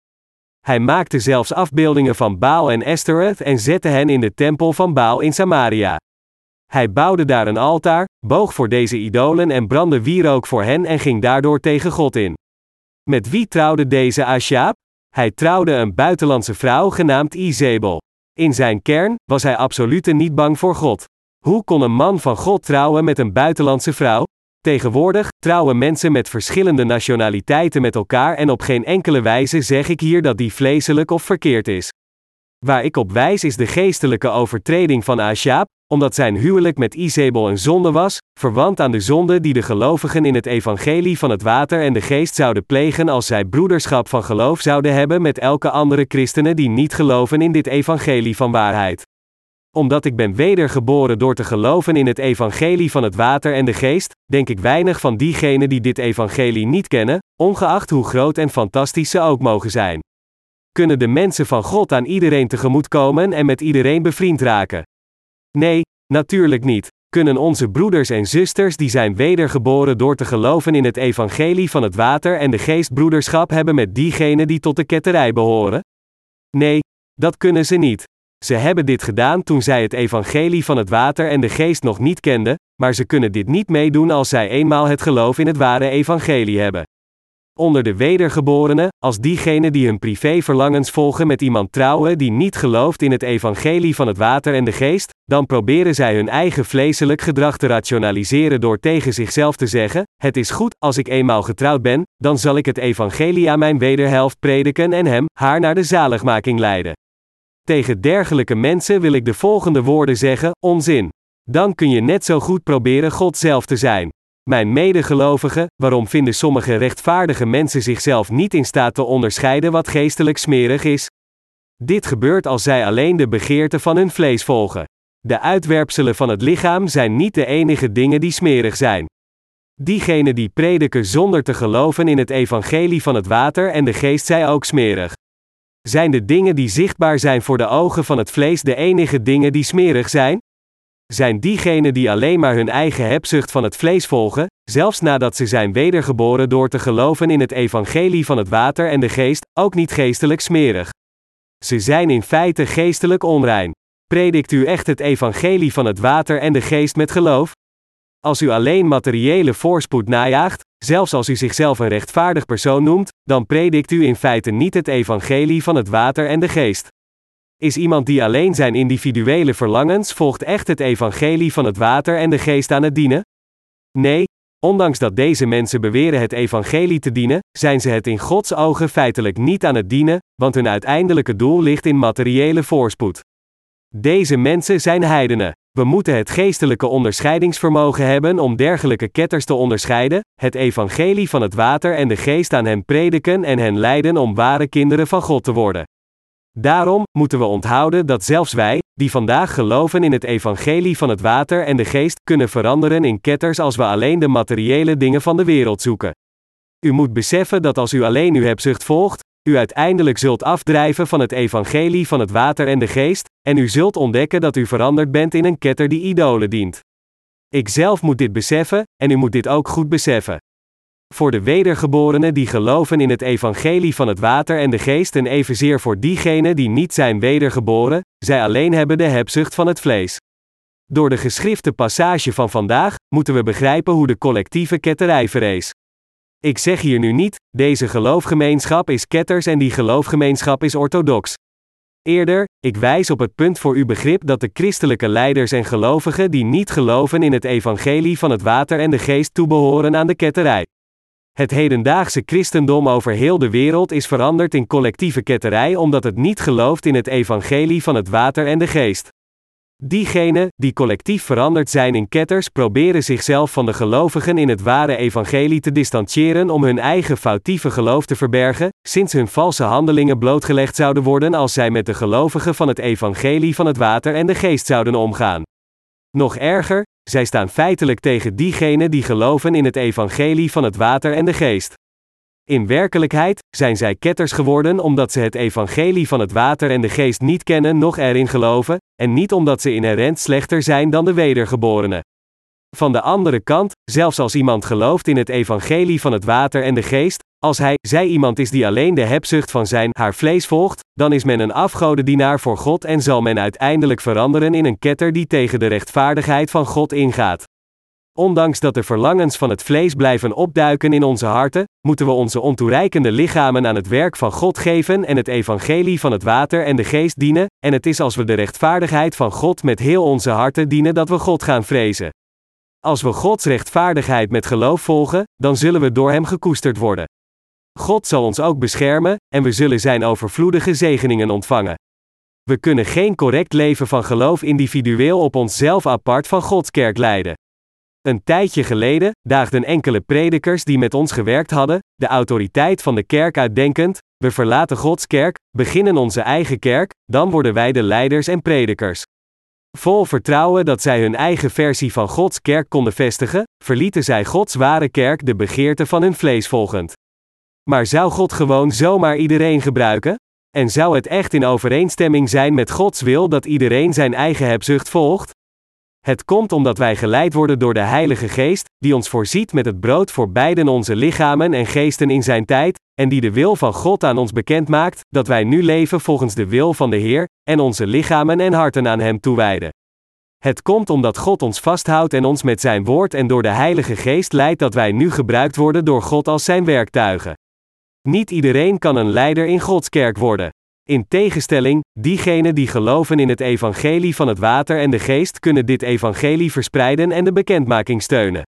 Hij maakte zelfs afbeeldingen van Baal en Estereth en zette hen in de tempel van Baal in Samaria. Hij bouwde daar een altaar, boog voor deze idolen en brandde wierook voor hen en ging daardoor tegen God in. Met wie trouwde deze Ashab? Hij trouwde een buitenlandse vrouw genaamd Izebel. In zijn kern was hij absoluut niet bang voor God. Hoe kon een man van God trouwen met een buitenlandse vrouw? Tegenwoordig trouwen mensen met verschillende nationaliteiten met elkaar en op geen enkele wijze zeg ik hier dat die vleeselijk of verkeerd is. Waar ik op wijs is de geestelijke overtreding van Ashab, omdat zijn huwelijk met Izebel een zonde was, verwant aan de zonde die de gelovigen in het evangelie van het water en de geest zouden plegen als zij broederschap van geloof zouden hebben met elke andere christenen die niet geloven in dit evangelie van waarheid. Omdat ik ben wedergeboren door te geloven in het evangelie van het water en de geest, denk ik weinig van diegenen die dit evangelie niet kennen, ongeacht hoe groot en fantastisch ze ook mogen zijn. Kunnen de mensen van God aan iedereen tegemoetkomen en met iedereen bevriend raken? Nee, natuurlijk niet. Kunnen onze broeders en zusters die zijn wedergeboren door te geloven in het evangelie van het water en de geest broederschap hebben met diegenen die tot de ketterij behoren? Nee, dat kunnen ze niet. Ze hebben dit gedaan toen zij het evangelie van het water en de geest nog niet kenden, maar ze kunnen dit niet meedoen als zij eenmaal het geloof in het ware evangelie hebben. Onder de wedergeborenen, als diegenen die hun privéverlangens volgen met iemand trouwen die niet gelooft in het evangelie van het water en de geest, dan proberen zij hun eigen vleeselijk gedrag te rationaliseren door tegen zichzelf te zeggen: Het is goed, als ik eenmaal getrouwd ben, dan zal ik het evangelie aan mijn wederhelft prediken en hem, haar naar de zaligmaking leiden. Tegen dergelijke mensen wil ik de volgende woorden zeggen: onzin. Dan kun je net zo goed proberen God zelf te zijn. Mijn medegelovigen, waarom vinden sommige rechtvaardige mensen zichzelf niet in staat te onderscheiden wat geestelijk smerig is? Dit gebeurt als zij alleen de begeerte van hun vlees volgen. De uitwerpselen van het lichaam zijn niet de enige dingen die smerig zijn. Diegenen die prediken zonder te geloven in het evangelie van het water en de geest zijn ook smerig. Zijn de dingen die zichtbaar zijn voor de ogen van het vlees de enige dingen die smerig zijn? zijn diegenen die alleen maar hun eigen hebzucht van het vlees volgen, zelfs nadat ze zijn wedergeboren door te geloven in het evangelie van het water en de geest, ook niet geestelijk smerig. Ze zijn in feite geestelijk onrein. Predikt u echt het evangelie van het water en de geest met geloof? Als u alleen materiële voorspoed najaagt, zelfs als u zichzelf een rechtvaardig persoon noemt, dan predikt u in feite niet het evangelie van het water en de geest. Is iemand die alleen zijn individuele verlangens volgt echt het evangelie van het water en de geest aan het dienen? Nee, ondanks dat deze mensen beweren het evangelie te dienen, zijn ze het in Gods ogen feitelijk niet aan het dienen, want hun uiteindelijke doel ligt in materiële voorspoed. Deze mensen zijn heidenen. We moeten het geestelijke onderscheidingsvermogen hebben om dergelijke ketters te onderscheiden, het evangelie van het water en de geest aan hen prediken en hen leiden om ware kinderen van God te worden. Daarom moeten we onthouden dat zelfs wij, die vandaag geloven in het evangelie van het water en de geest, kunnen veranderen in ketters als we alleen de materiële dingen van de wereld zoeken. U moet beseffen dat als u alleen uw hebzucht volgt, u uiteindelijk zult afdrijven van het evangelie van het water en de geest, en u zult ontdekken dat u veranderd bent in een ketter die idolen dient. Ik zelf moet dit beseffen, en u moet dit ook goed beseffen. Voor de wedergeborenen die geloven in het evangelie van het water en de geest en evenzeer voor diegenen die niet zijn wedergeboren, zij alleen hebben de hebzucht van het vlees. Door de geschrifte passage van vandaag moeten we begrijpen hoe de collectieve ketterij verrees. Ik zeg hier nu niet, deze geloofgemeenschap is ketters en die geloofgemeenschap is orthodox. Eerder, ik wijs op het punt voor uw begrip dat de christelijke leiders en gelovigen die niet geloven in het evangelie van het water en de geest toebehoren aan de ketterij. Het hedendaagse christendom over heel de wereld is veranderd in collectieve ketterij omdat het niet gelooft in het evangelie van het water en de geest. Diegenen, die collectief veranderd zijn in ketters, proberen zichzelf van de gelovigen in het ware evangelie te distancieren om hun eigen foutieve geloof te verbergen, sinds hun valse handelingen blootgelegd zouden worden als zij met de gelovigen van het evangelie van het water en de geest zouden omgaan. Nog erger, zij staan feitelijk tegen diegenen die geloven in het evangelie van het water en de geest. In werkelijkheid zijn zij ketters geworden omdat ze het evangelie van het water en de geest niet kennen, noch erin geloven, en niet omdat ze inherent slechter zijn dan de wedergeborenen. Van de andere kant, zelfs als iemand gelooft in het evangelie van het water en de geest, als hij, zij iemand is die alleen de hebzucht van zijn, haar vlees volgt, dan is men een afgodendienaar voor God en zal men uiteindelijk veranderen in een ketter die tegen de rechtvaardigheid van God ingaat. Ondanks dat de verlangens van het vlees blijven opduiken in onze harten, moeten we onze ontoereikende lichamen aan het werk van God geven en het evangelie van het water en de geest dienen, en het is als we de rechtvaardigheid van God met heel onze harten dienen dat we God gaan vrezen. Als we Gods rechtvaardigheid met geloof volgen, dan zullen we door Hem gekoesterd worden. God zal ons ook beschermen, en we zullen Zijn overvloedige zegeningen ontvangen. We kunnen geen correct leven van geloof individueel op onszelf apart van Gods kerk leiden. Een tijdje geleden daagden enkele predikers die met ons gewerkt hadden, de autoriteit van de kerk uitdenkend: we verlaten Gods kerk, beginnen onze eigen kerk, dan worden wij de leiders en predikers. Vol vertrouwen dat zij hun eigen versie van Gods kerk konden vestigen, verlieten zij Gods ware kerk de begeerte van hun vlees volgend. Maar zou God gewoon zomaar iedereen gebruiken? En zou het echt in overeenstemming zijn met Gods wil dat iedereen zijn eigen hebzucht volgt? Het komt omdat wij geleid worden door de Heilige Geest, die ons voorziet met het brood voor beiden onze lichamen en geesten in zijn tijd, en die de wil van God aan ons bekend maakt, dat wij nu leven volgens de wil van de Heer, en onze lichamen en harten aan Hem toewijden. Het komt omdat God ons vasthoudt en ons met Zijn woord en door de Heilige Geest leidt dat wij nu gebruikt worden door God als Zijn werktuigen. Niet iedereen kan een leider in Gods kerk worden. In tegenstelling, diegenen die geloven in het evangelie van het water en de geest kunnen dit evangelie verspreiden en de bekendmaking steunen.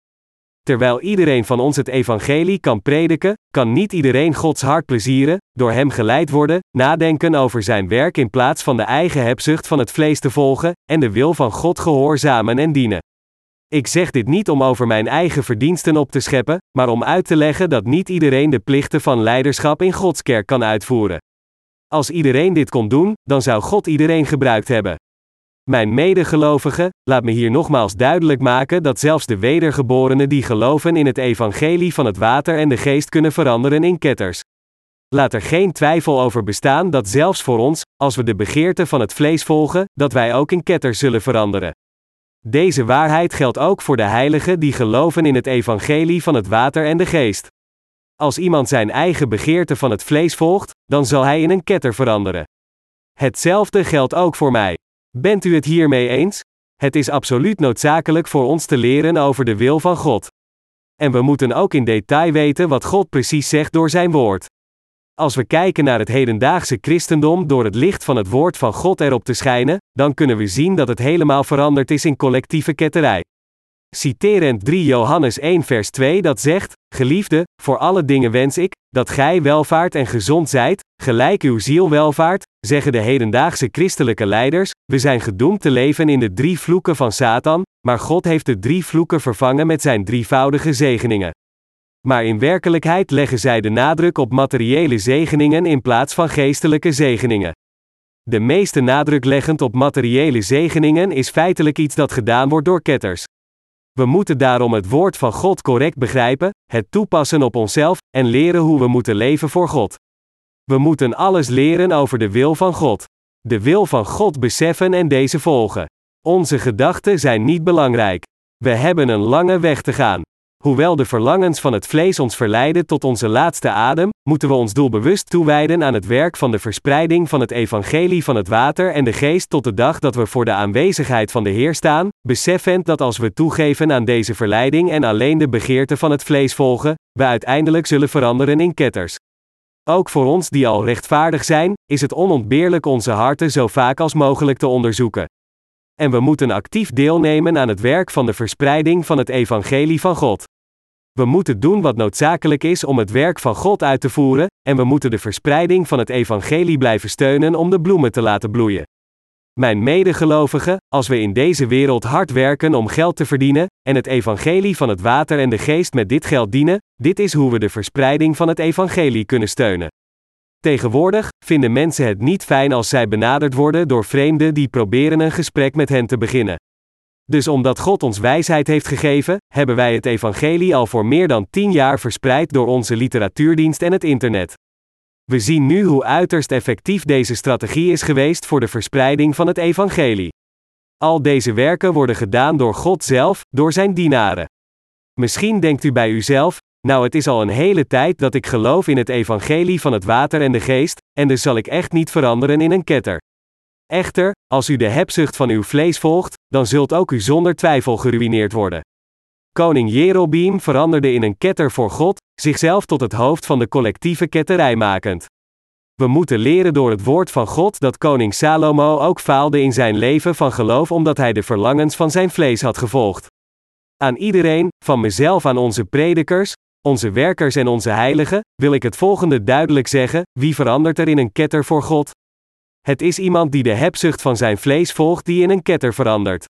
Terwijl iedereen van ons het evangelie kan prediken, kan niet iedereen Gods hart plezieren, door hem geleid worden, nadenken over zijn werk in plaats van de eigen hebzucht van het vlees te volgen, en de wil van God gehoorzamen en dienen. Ik zeg dit niet om over mijn eigen verdiensten op te scheppen, maar om uit te leggen dat niet iedereen de plichten van leiderschap in Gods kerk kan uitvoeren. Als iedereen dit kon doen, dan zou God iedereen gebruikt hebben. Mijn medegelovigen, laat me hier nogmaals duidelijk maken dat zelfs de wedergeborenen die geloven in het evangelie van het water en de geest kunnen veranderen in ketters. Laat er geen twijfel over bestaan dat zelfs voor ons, als we de begeerte van het vlees volgen, dat wij ook in ketters zullen veranderen. Deze waarheid geldt ook voor de heiligen die geloven in het evangelie van het water en de geest. Als iemand zijn eigen begeerte van het vlees volgt, dan zal hij in een ketter veranderen. Hetzelfde geldt ook voor mij. Bent u het hiermee eens? Het is absoluut noodzakelijk voor ons te leren over de wil van God. En we moeten ook in detail weten wat God precies zegt door zijn woord. Als we kijken naar het hedendaagse christendom door het licht van het woord van God erop te schijnen, dan kunnen we zien dat het helemaal veranderd is in collectieve ketterij. Citerend 3 Johannes 1 vers 2 dat zegt, Geliefde, voor alle dingen wens ik, dat gij welvaart en gezond zijt, gelijk uw ziel welvaart, zeggen de hedendaagse christelijke leiders: we zijn gedoemd te leven in de drie vloeken van Satan, maar God heeft de drie vloeken vervangen met zijn drievoudige zegeningen. Maar in werkelijkheid leggen zij de nadruk op materiële zegeningen in plaats van geestelijke zegeningen. De meeste nadruk leggend op materiële zegeningen is feitelijk iets dat gedaan wordt door ketters. We moeten daarom het woord van God correct begrijpen, het toepassen op onszelf en leren hoe we moeten leven voor God. We moeten alles leren over de wil van God. De wil van God beseffen en deze volgen. Onze gedachten zijn niet belangrijk. We hebben een lange weg te gaan. Hoewel de verlangens van het vlees ons verleiden tot onze laatste adem, moeten we ons doelbewust toewijden aan het werk van de verspreiding van het evangelie van het water en de geest tot de dag dat we voor de aanwezigheid van de Heer staan, beseffend dat als we toegeven aan deze verleiding en alleen de begeerte van het vlees volgen, we uiteindelijk zullen veranderen in ketters. Ook voor ons die al rechtvaardig zijn, is het onontbeerlijk onze harten zo vaak als mogelijk te onderzoeken. En we moeten actief deelnemen aan het werk van de verspreiding van het evangelie van God. We moeten doen wat noodzakelijk is om het werk van God uit te voeren, en we moeten de verspreiding van het evangelie blijven steunen om de bloemen te laten bloeien. Mijn medegelovigen, als we in deze wereld hard werken om geld te verdienen, en het evangelie van het water en de geest met dit geld dienen, dit is hoe we de verspreiding van het evangelie kunnen steunen. Tegenwoordig vinden mensen het niet fijn als zij benaderd worden door vreemden die proberen een gesprek met hen te beginnen. Dus omdat God ons wijsheid heeft gegeven, hebben wij het evangelie al voor meer dan tien jaar verspreid door onze literatuurdienst en het internet. We zien nu hoe uiterst effectief deze strategie is geweest voor de verspreiding van het evangelie. Al deze werken worden gedaan door God zelf, door zijn dienaren. Misschien denkt u bij uzelf, nou het is al een hele tijd dat ik geloof in het evangelie van het water en de geest, en dus zal ik echt niet veranderen in een ketter. Echter, als u de hebzucht van uw vlees volgt, dan zult ook u zonder twijfel geruineerd worden. Koning Jerobeam veranderde in een ketter voor God, zichzelf tot het hoofd van de collectieve ketterij makend. We moeten leren door het woord van God dat koning Salomo ook faalde in zijn leven van geloof omdat hij de verlangens van zijn vlees had gevolgd. Aan iedereen, van mezelf aan onze predikers, onze werkers en onze heiligen, wil ik het volgende duidelijk zeggen: wie verandert er in een ketter voor God? Het is iemand die de hebzucht van zijn vlees volgt die in een ketter verandert.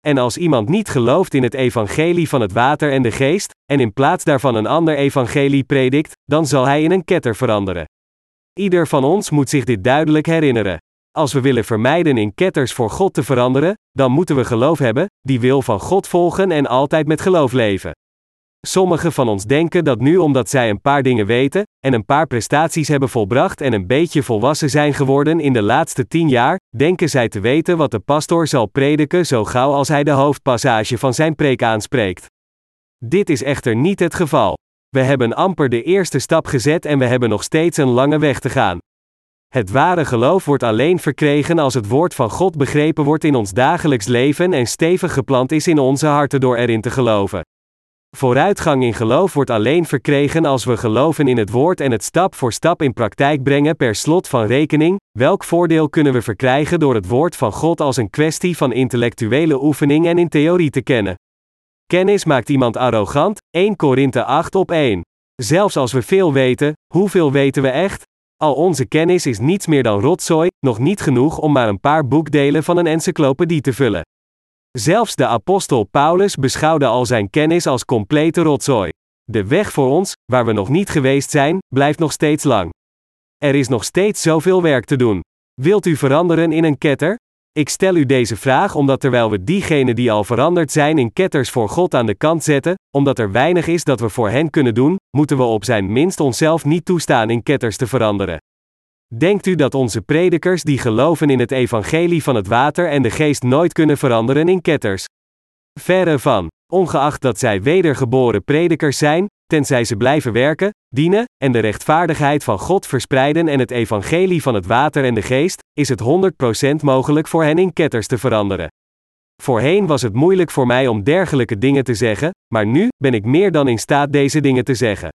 En als iemand niet gelooft in het evangelie van het water en de geest, en in plaats daarvan een ander evangelie predikt, dan zal hij in een ketter veranderen. Ieder van ons moet zich dit duidelijk herinneren. Als we willen vermijden in ketters voor God te veranderen, dan moeten we geloof hebben, die wil van God volgen en altijd met geloof leven. Sommigen van ons denken dat nu omdat zij een paar dingen weten, en een paar prestaties hebben volbracht en een beetje volwassen zijn geworden in de laatste tien jaar, denken zij te weten wat de pastoor zal prediken zo gauw als hij de hoofdpassage van zijn preek aanspreekt. Dit is echter niet het geval. We hebben amper de eerste stap gezet en we hebben nog steeds een lange weg te gaan. Het ware geloof wordt alleen verkregen als het woord van God begrepen wordt in ons dagelijks leven en stevig geplant is in onze harten door erin te geloven. Vooruitgang in geloof wordt alleen verkregen als we geloven in het woord en het stap voor stap in praktijk brengen per slot van rekening. Welk voordeel kunnen we verkrijgen door het woord van God als een kwestie van intellectuele oefening en in theorie te kennen? Kennis maakt iemand arrogant, 1 Korinthe 8 op 1. Zelfs als we veel weten, hoeveel weten we echt? Al onze kennis is niets meer dan rotzooi, nog niet genoeg om maar een paar boekdelen van een encyclopedie te vullen. Zelfs de apostel Paulus beschouwde al zijn kennis als complete rotzooi. De weg voor ons, waar we nog niet geweest zijn, blijft nog steeds lang. Er is nog steeds zoveel werk te doen. Wilt u veranderen in een ketter? Ik stel u deze vraag omdat terwijl we diegenen die al veranderd zijn in ketters voor God aan de kant zetten, omdat er weinig is dat we voor hen kunnen doen, moeten we op zijn minst onszelf niet toestaan in ketters te veranderen. Denkt u dat onze predikers die geloven in het evangelie van het water en de geest nooit kunnen veranderen in ketters? Verre van. Ongeacht dat zij wedergeboren predikers zijn, tenzij ze blijven werken, dienen, en de rechtvaardigheid van God verspreiden en het evangelie van het water en de geest, is het 100% mogelijk voor hen in ketters te veranderen. Voorheen was het moeilijk voor mij om dergelijke dingen te zeggen, maar nu ben ik meer dan in staat deze dingen te zeggen.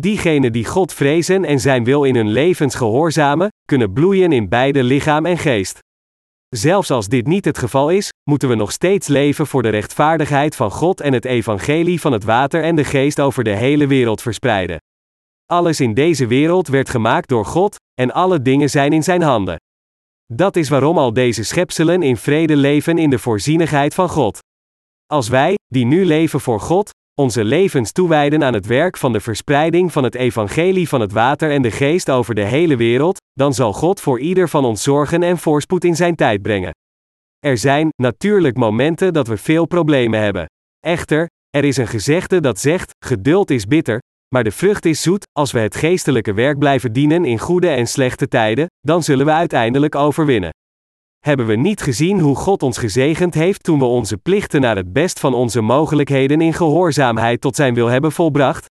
Diegenen die God vrezen en zijn wil in hun levens gehoorzamen, kunnen bloeien in beide lichaam en geest. Zelfs als dit niet het geval is, moeten we nog steeds leven voor de rechtvaardigheid van God en het evangelie van het water en de geest over de hele wereld verspreiden. Alles in deze wereld werd gemaakt door God, en alle dingen zijn in zijn handen. Dat is waarom al deze schepselen in vrede leven in de voorzienigheid van God. Als wij, die nu leven voor God, onze levens toewijden aan het werk van de verspreiding van het evangelie van het water en de geest over de hele wereld, dan zal God voor ieder van ons zorgen en voorspoed in zijn tijd brengen. Er zijn natuurlijk momenten dat we veel problemen hebben. Echter, er is een gezegde dat zegt: geduld is bitter, maar de vrucht is zoet. Als we het geestelijke werk blijven dienen in goede en slechte tijden, dan zullen we uiteindelijk overwinnen. Hebben we niet gezien hoe God ons gezegend heeft toen we onze plichten naar het best van onze mogelijkheden in gehoorzaamheid tot Zijn wil hebben volbracht?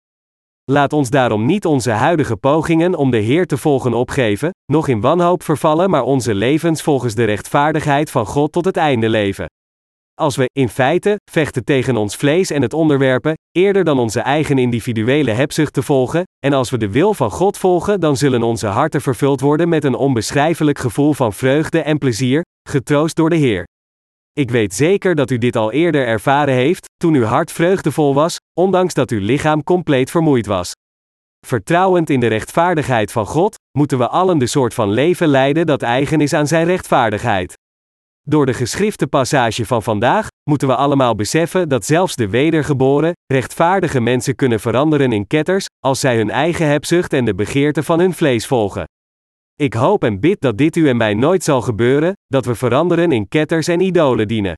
Laat ons daarom niet onze huidige pogingen om de Heer te volgen opgeven, nog in wanhoop vervallen, maar onze levens volgens de rechtvaardigheid van God tot het einde leven. Als we, in feite, vechten tegen ons vlees en het onderwerpen, eerder dan onze eigen individuele hebzucht te volgen, en als we de wil van God volgen, dan zullen onze harten vervuld worden met een onbeschrijfelijk gevoel van vreugde en plezier, getroost door de Heer. Ik weet zeker dat u dit al eerder ervaren heeft, toen uw hart vreugdevol was, ondanks dat uw lichaam compleet vermoeid was. Vertrouwend in de rechtvaardigheid van God, moeten we allen de soort van leven leiden dat eigen is aan Zijn rechtvaardigheid. Door de geschrifte passage van vandaag moeten we allemaal beseffen dat zelfs de wedergeboren, rechtvaardige mensen kunnen veranderen in ketters, als zij hun eigen hebzucht en de begeerte van hun vlees volgen. Ik hoop en bid dat dit u en mij nooit zal gebeuren, dat we veranderen in ketters en idolen dienen.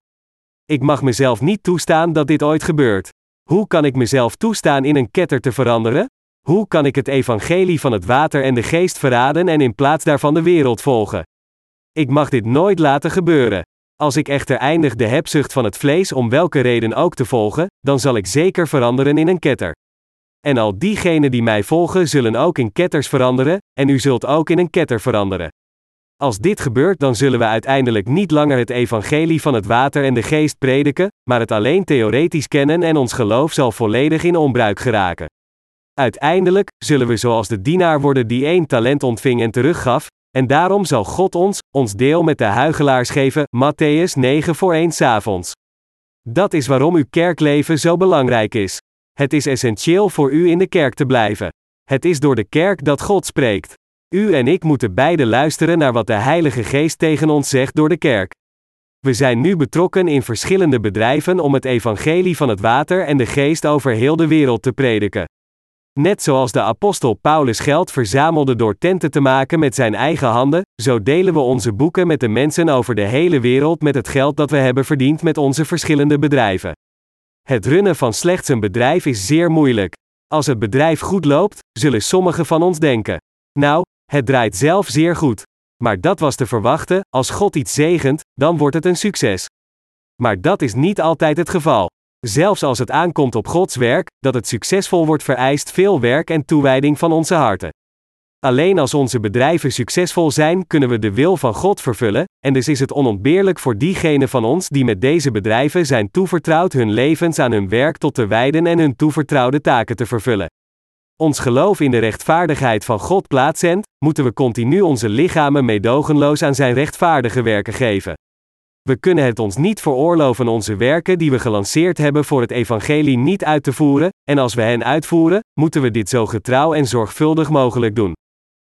Ik mag mezelf niet toestaan dat dit ooit gebeurt. Hoe kan ik mezelf toestaan in een ketter te veranderen? Hoe kan ik het evangelie van het water en de geest verraden en in plaats daarvan de wereld volgen? Ik mag dit nooit laten gebeuren. Als ik echter eindig de hebzucht van het vlees om welke reden ook te volgen, dan zal ik zeker veranderen in een ketter. En al diegenen die mij volgen zullen ook in ketters veranderen, en u zult ook in een ketter veranderen. Als dit gebeurt, dan zullen we uiteindelijk niet langer het evangelie van het water en de geest prediken, maar het alleen theoretisch kennen en ons geloof zal volledig in onbruik geraken. Uiteindelijk zullen we zoals de dienaar worden die één talent ontving en teruggaf, en daarom zal God ons, ons deel met de huigelaars geven, Matthäus 9 voor 1 avonds. Dat is waarom uw kerkleven zo belangrijk is. Het is essentieel voor u in de kerk te blijven. Het is door de kerk dat God spreekt. U en ik moeten beide luisteren naar wat de Heilige Geest tegen ons zegt door de kerk. We zijn nu betrokken in verschillende bedrijven om het evangelie van het water en de geest over heel de wereld te prediken. Net zoals de apostel Paulus geld verzamelde door tenten te maken met zijn eigen handen, zo delen we onze boeken met de mensen over de hele wereld met het geld dat we hebben verdiend met onze verschillende bedrijven. Het runnen van slechts een bedrijf is zeer moeilijk. Als het bedrijf goed loopt, zullen sommigen van ons denken: Nou, het draait zelf zeer goed. Maar dat was te verwachten, als God iets zegent, dan wordt het een succes. Maar dat is niet altijd het geval. Zelfs als het aankomt op Gods werk, dat het succesvol wordt vereist veel werk en toewijding van onze harten. Alleen als onze bedrijven succesvol zijn, kunnen we de wil van God vervullen, en dus is het onontbeerlijk voor diegenen van ons die met deze bedrijven zijn toevertrouwd hun levens aan hun werk tot te wijden en hun toevertrouwde taken te vervullen. Ons geloof in de rechtvaardigheid van God plaatsend, moeten we continu onze lichamen meedogenloos aan zijn rechtvaardige werken geven. We kunnen het ons niet veroorloven onze werken die we gelanceerd hebben voor het evangelie niet uit te voeren, en als we hen uitvoeren, moeten we dit zo getrouw en zorgvuldig mogelijk doen.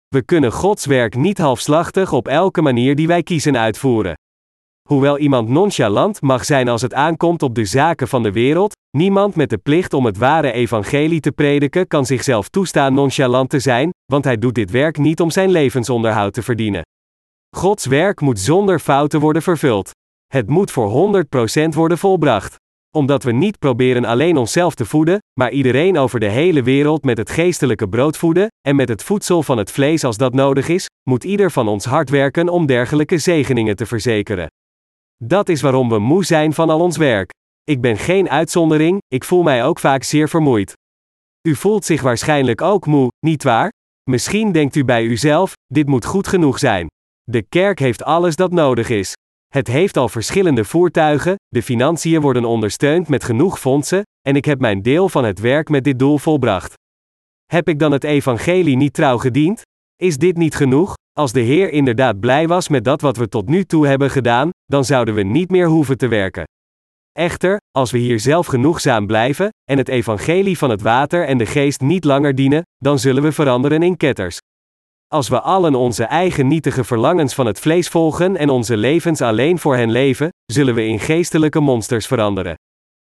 We kunnen Gods werk niet halfslachtig op elke manier die wij kiezen uitvoeren. Hoewel iemand nonchalant mag zijn als het aankomt op de zaken van de wereld, niemand met de plicht om het ware evangelie te prediken kan zichzelf toestaan nonchalant te zijn, want hij doet dit werk niet om zijn levensonderhoud te verdienen. Gods werk moet zonder fouten worden vervuld. Het moet voor 100% worden volbracht. Omdat we niet proberen alleen onszelf te voeden, maar iedereen over de hele wereld met het geestelijke brood voeden, en met het voedsel van het vlees als dat nodig is, moet ieder van ons hard werken om dergelijke zegeningen te verzekeren. Dat is waarom we moe zijn van al ons werk. Ik ben geen uitzondering, ik voel mij ook vaak zeer vermoeid. U voelt zich waarschijnlijk ook moe, niet waar? Misschien denkt u bij uzelf: dit moet goed genoeg zijn. De kerk heeft alles dat nodig is. Het heeft al verschillende voertuigen, de financiën worden ondersteund met genoeg fondsen, en ik heb mijn deel van het werk met dit doel volbracht. Heb ik dan het evangelie niet trouw gediend? Is dit niet genoeg? Als de Heer inderdaad blij was met dat wat we tot nu toe hebben gedaan, dan zouden we niet meer hoeven te werken. Echter, als we hier zelf genoegzaam blijven, en het evangelie van het water en de geest niet langer dienen, dan zullen we veranderen in ketters. Als we allen onze eigen nietige verlangens van het vlees volgen en onze levens alleen voor hen leven, zullen we in geestelijke monsters veranderen.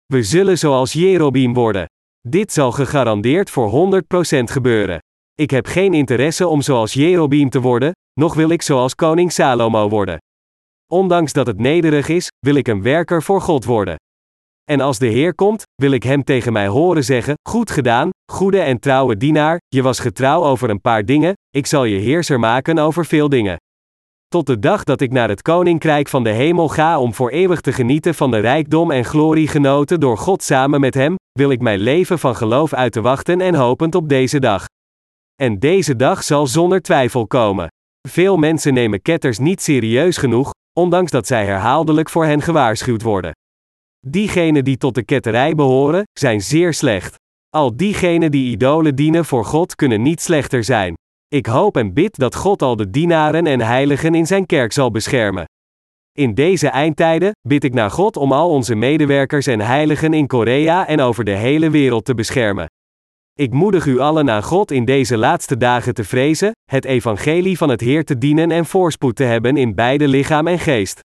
We zullen zoals Jerobeam worden. Dit zal gegarandeerd voor 100% gebeuren. Ik heb geen interesse om zoals Jerobeam te worden, nog wil ik zoals koning Salomo worden. Ondanks dat het nederig is, wil ik een werker voor God worden. En als de Heer komt, wil ik hem tegen mij horen zeggen: Goed gedaan, goede en trouwe dienaar, je was getrouw over een paar dingen, ik zal je heerser maken over veel dingen. Tot de dag dat ik naar het koninkrijk van de hemel ga om voor eeuwig te genieten van de rijkdom en glorie genoten door God samen met Hem, wil ik mijn leven van geloof uit te wachten en hopend op deze dag. En deze dag zal zonder twijfel komen. Veel mensen nemen ketters niet serieus genoeg, ondanks dat zij herhaaldelijk voor hen gewaarschuwd worden. Diegenen die tot de ketterij behoren, zijn zeer slecht. Al diegenen die idolen dienen voor God kunnen niet slechter zijn. Ik hoop en bid dat God al de dienaren en heiligen in zijn kerk zal beschermen. In deze eindtijden bid ik naar God om al onze medewerkers en heiligen in Korea en over de hele wereld te beschermen. Ik moedig u allen aan God in deze laatste dagen te vrezen, het evangelie van het Heer te dienen en voorspoed te hebben in beide lichaam en geest.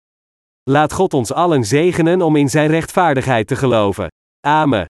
Laat God ons allen zegenen om in Zijn rechtvaardigheid te geloven. Amen.